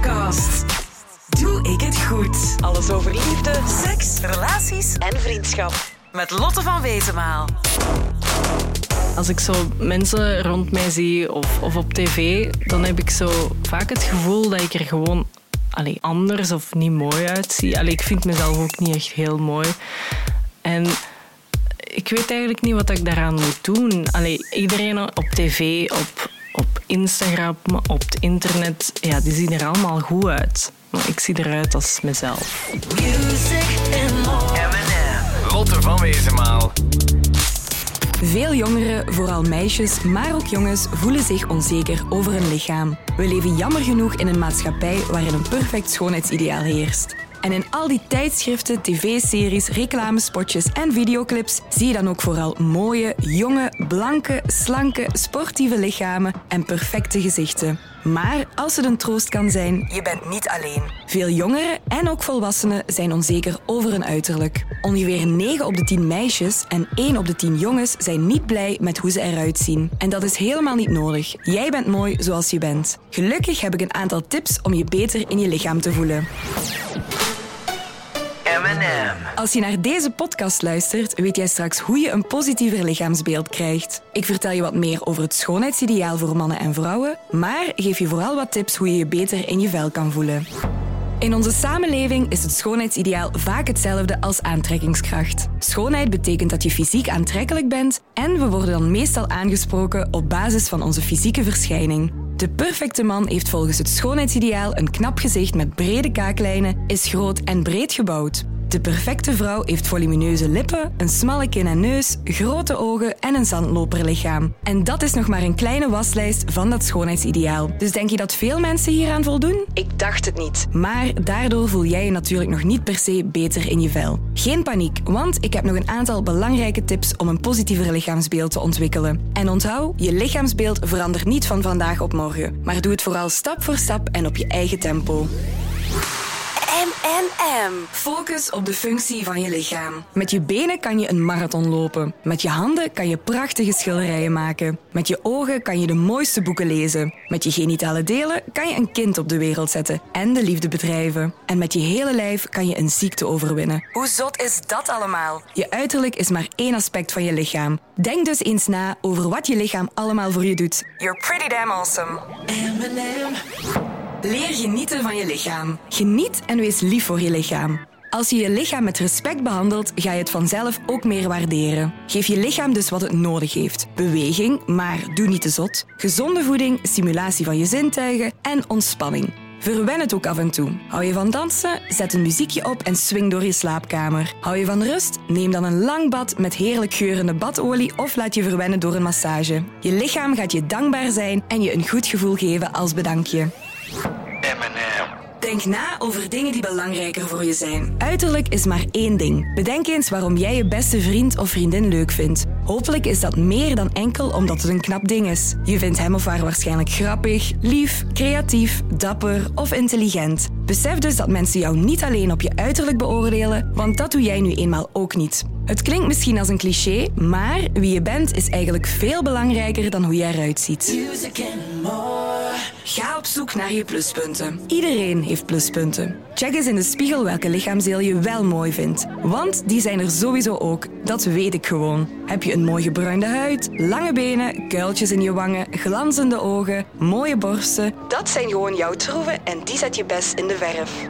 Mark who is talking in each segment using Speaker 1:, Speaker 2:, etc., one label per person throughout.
Speaker 1: podcast. Doe ik het goed? Alles over liefde, seks, relaties en vriendschap. Met Lotte van Wezenmaal.
Speaker 2: Als ik zo mensen rond mij zie of, of op tv, dan heb ik zo vaak het gevoel dat ik er gewoon allee, anders of niet mooi uitzie. Allee, ik vind mezelf ook niet echt heel mooi. En ik weet eigenlijk niet wat ik daaraan moet doen. Allee, iedereen op tv, op, op Instagram, op het internet, ja, die zien er allemaal goed uit. Maar ik zie eruit als mezelf.
Speaker 1: Music and more.
Speaker 3: M&M. Lotte van Wezenmaal.
Speaker 4: Veel jongeren, vooral meisjes, maar ook jongens, voelen zich onzeker over hun lichaam. We leven jammer genoeg in een maatschappij waarin een perfect schoonheidsideaal heerst. En in al die tijdschriften, tv-series, reclamespotjes en videoclips zie je dan ook vooral mooie, jonge, blanke, slanke, sportieve lichamen en perfecte gezichten. Maar als het een troost kan zijn, je bent niet alleen. Veel jongeren en ook volwassenen zijn onzeker over hun uiterlijk. Ongeveer 9 op de 10 meisjes en 1 op de 10 jongens zijn niet blij met hoe ze eruit zien. En dat is helemaal niet nodig. Jij bent mooi zoals je bent. Gelukkig heb ik een aantal tips om je beter in je lichaam te voelen.
Speaker 3: M&M.
Speaker 4: Als je naar deze podcast luistert, weet jij straks hoe je een positiever lichaamsbeeld krijgt. Ik vertel je wat meer over het schoonheidsideaal voor mannen en vrouwen, maar geef je vooral wat tips hoe je je beter in je vel kan voelen. In onze samenleving is het schoonheidsideaal vaak hetzelfde als aantrekkingskracht. Schoonheid betekent dat je fysiek aantrekkelijk bent en we worden dan meestal aangesproken op basis van onze fysieke verschijning. De perfecte man heeft volgens het schoonheidsideaal een knap gezicht met brede kaaklijnen, is groot en breed gebouwd. De perfecte vrouw heeft volumineuze lippen, een smalle kin en neus, grote ogen en een zandloperlichaam. En dat is nog maar een kleine waslijst van dat schoonheidsideaal. Dus denk je dat veel mensen hieraan voldoen? Ik dacht het niet. Maar daardoor voel jij je natuurlijk nog niet per se beter in je vel. Geen paniek, want ik heb nog een aantal belangrijke tips om een positiever lichaamsbeeld te ontwikkelen. En onthoud, je lichaamsbeeld verandert niet van vandaag op morgen. Maar doe het vooral stap voor stap en op je eigen tempo. M&M. Focus op de functie van je lichaam. Met je benen kan je een marathon lopen. Met je handen kan je prachtige schilderijen maken. Met je ogen kan je de mooiste boeken lezen. Met je genitale delen kan je een kind op de wereld zetten en de liefde bedrijven. En met je hele lijf kan je een ziekte overwinnen. Hoe zot is dat allemaal? Je uiterlijk is maar één aspect van je lichaam. Denk dus eens na over wat je lichaam allemaal voor je doet. You're pretty damn awesome. Leer genieten van je lichaam. Geniet en wees lief voor je lichaam. Als je je lichaam met respect behandelt, ga je het vanzelf ook meer waarderen. Geef je lichaam dus wat het nodig heeft. Beweging, maar doe niet te zot. Gezonde voeding, stimulatie van je zintuigen en ontspanning. Verwen het ook af en toe. Hou je van dansen? Zet een muziekje op en swing door je slaapkamer. Hou je van rust? Neem dan een lang bad met heerlijk geurende badolie of laat je verwennen door een massage. Je lichaam gaat je dankbaar zijn en je een goed gevoel geven als bedankje. Denk na over dingen die belangrijker voor je zijn. Uiterlijk is maar één ding. Bedenk eens waarom jij je beste vriend of vriendin leuk vindt. Hopelijk is dat meer dan enkel omdat het een knap ding is. Je vindt hem of haar waarschijnlijk grappig, lief, creatief, dapper of intelligent. Besef dus dat mensen jou niet alleen op je uiterlijk beoordelen, want dat doe jij nu eenmaal ook niet. Het klinkt misschien als een cliché, maar wie je bent is eigenlijk veel belangrijker dan hoe je eruit ziet. Ga op zoek naar je pluspunten. Iedereen heeft pluspunten. Check eens in de spiegel welke lichaamsdeel je wel mooi vindt. Want die zijn er sowieso ook. Dat weet ik gewoon. Heb je een mooi gebruinde huid, lange benen, kuiltjes in je wangen, glanzende ogen, mooie borsten? Dat zijn gewoon jouw troeven en die zet je best in de verf.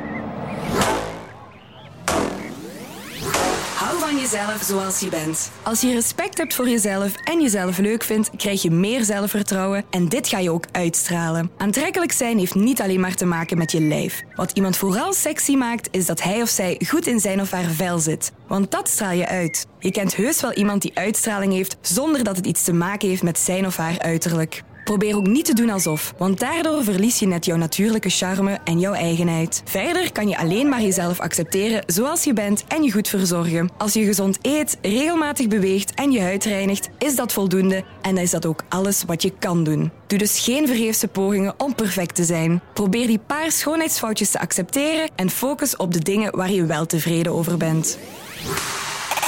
Speaker 4: Van jezelf zoals je bent. Als je respect hebt voor jezelf en jezelf leuk vindt, krijg je meer zelfvertrouwen en dit ga je ook uitstralen. Aantrekkelijk zijn heeft niet alleen maar te maken met je lijf. Wat iemand vooral sexy maakt, is dat hij of zij goed in zijn of haar vel zit. Want dat straal je uit. Je kent heus wel iemand die uitstraling heeft zonder dat het iets te maken heeft met zijn of haar uiterlijk. Probeer ook niet te doen alsof, want daardoor verlies je net jouw natuurlijke charme en jouw eigenheid. Verder kan je alleen maar jezelf accepteren zoals je bent en je goed verzorgen. Als je gezond eet, regelmatig beweegt en je huid reinigt, is dat voldoende en is dat ook alles wat je kan doen. Doe dus geen vergeefse pogingen om perfect te zijn. Probeer die paar schoonheidsfoutjes te accepteren en focus op de dingen waar je wel tevreden over bent.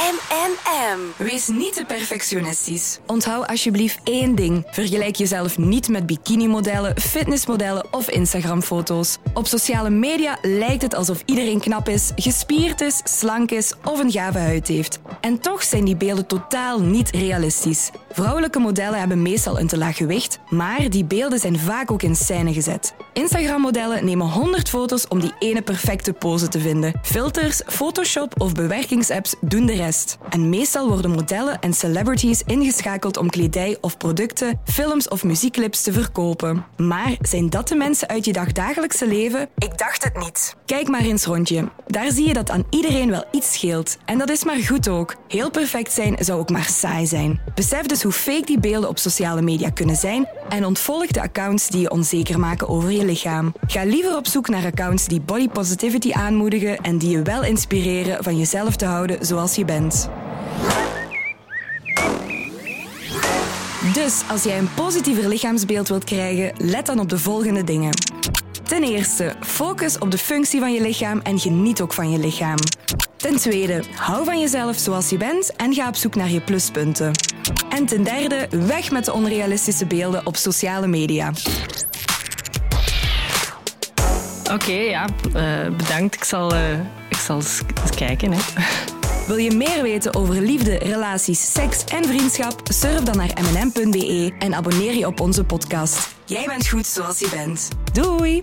Speaker 4: M&M. Wees niet te perfectionistisch. Onthoud alsjeblieft één ding. Vergelijk jezelf niet met bikinimodellen, fitnessmodellen of Instagram-foto's. Op sociale media lijkt het alsof iedereen knap is, gespierd is, slank is of een gave huid heeft. En toch zijn die beelden totaal niet realistisch. Vrouwelijke modellen hebben meestal een te laag gewicht, maar die beelden zijn vaak ook in scène gezet. Instagram-modellen nemen 100 foto's om die ene perfecte pose te vinden. Filters, Photoshop of bewerkingsapps doen de rest. En meestal worden modellen en celebrities ingeschakeld om kledij of producten, films of muziekclips te verkopen. Maar zijn dat de mensen uit je dagdagelijkse leven? Ik dacht het niet. Kijk maar eens rondje. Daar zie je dat aan iedereen wel iets scheelt. En dat is maar goed ook. Heel perfect zijn zou ook maar saai zijn. Besef dus hoe fake die beelden op sociale media kunnen zijn en ontvolg de accounts die je onzeker maken over je lichaam. Ga liever op zoek naar accounts die body positivity aanmoedigen en die je wel inspireren van jezelf te houden zoals je bent. Dus als jij een positiever lichaamsbeeld wilt krijgen, let dan op de volgende dingen. Ten eerste, focus op de functie van je lichaam en geniet ook van je lichaam. Ten tweede, hou van jezelf zoals je bent en ga op zoek naar je pluspunten. En ten derde, weg met de onrealistische beelden op sociale media.
Speaker 2: Oké, ja, eh, bedankt. Ik zal, eh, ik zal eens, kijken. Hè.
Speaker 4: Wil je meer weten over liefde, relaties, seks en vriendschap? Surf dan naar mnm.be en abonneer je op onze podcast. Jij bent goed zoals je bent. Doei!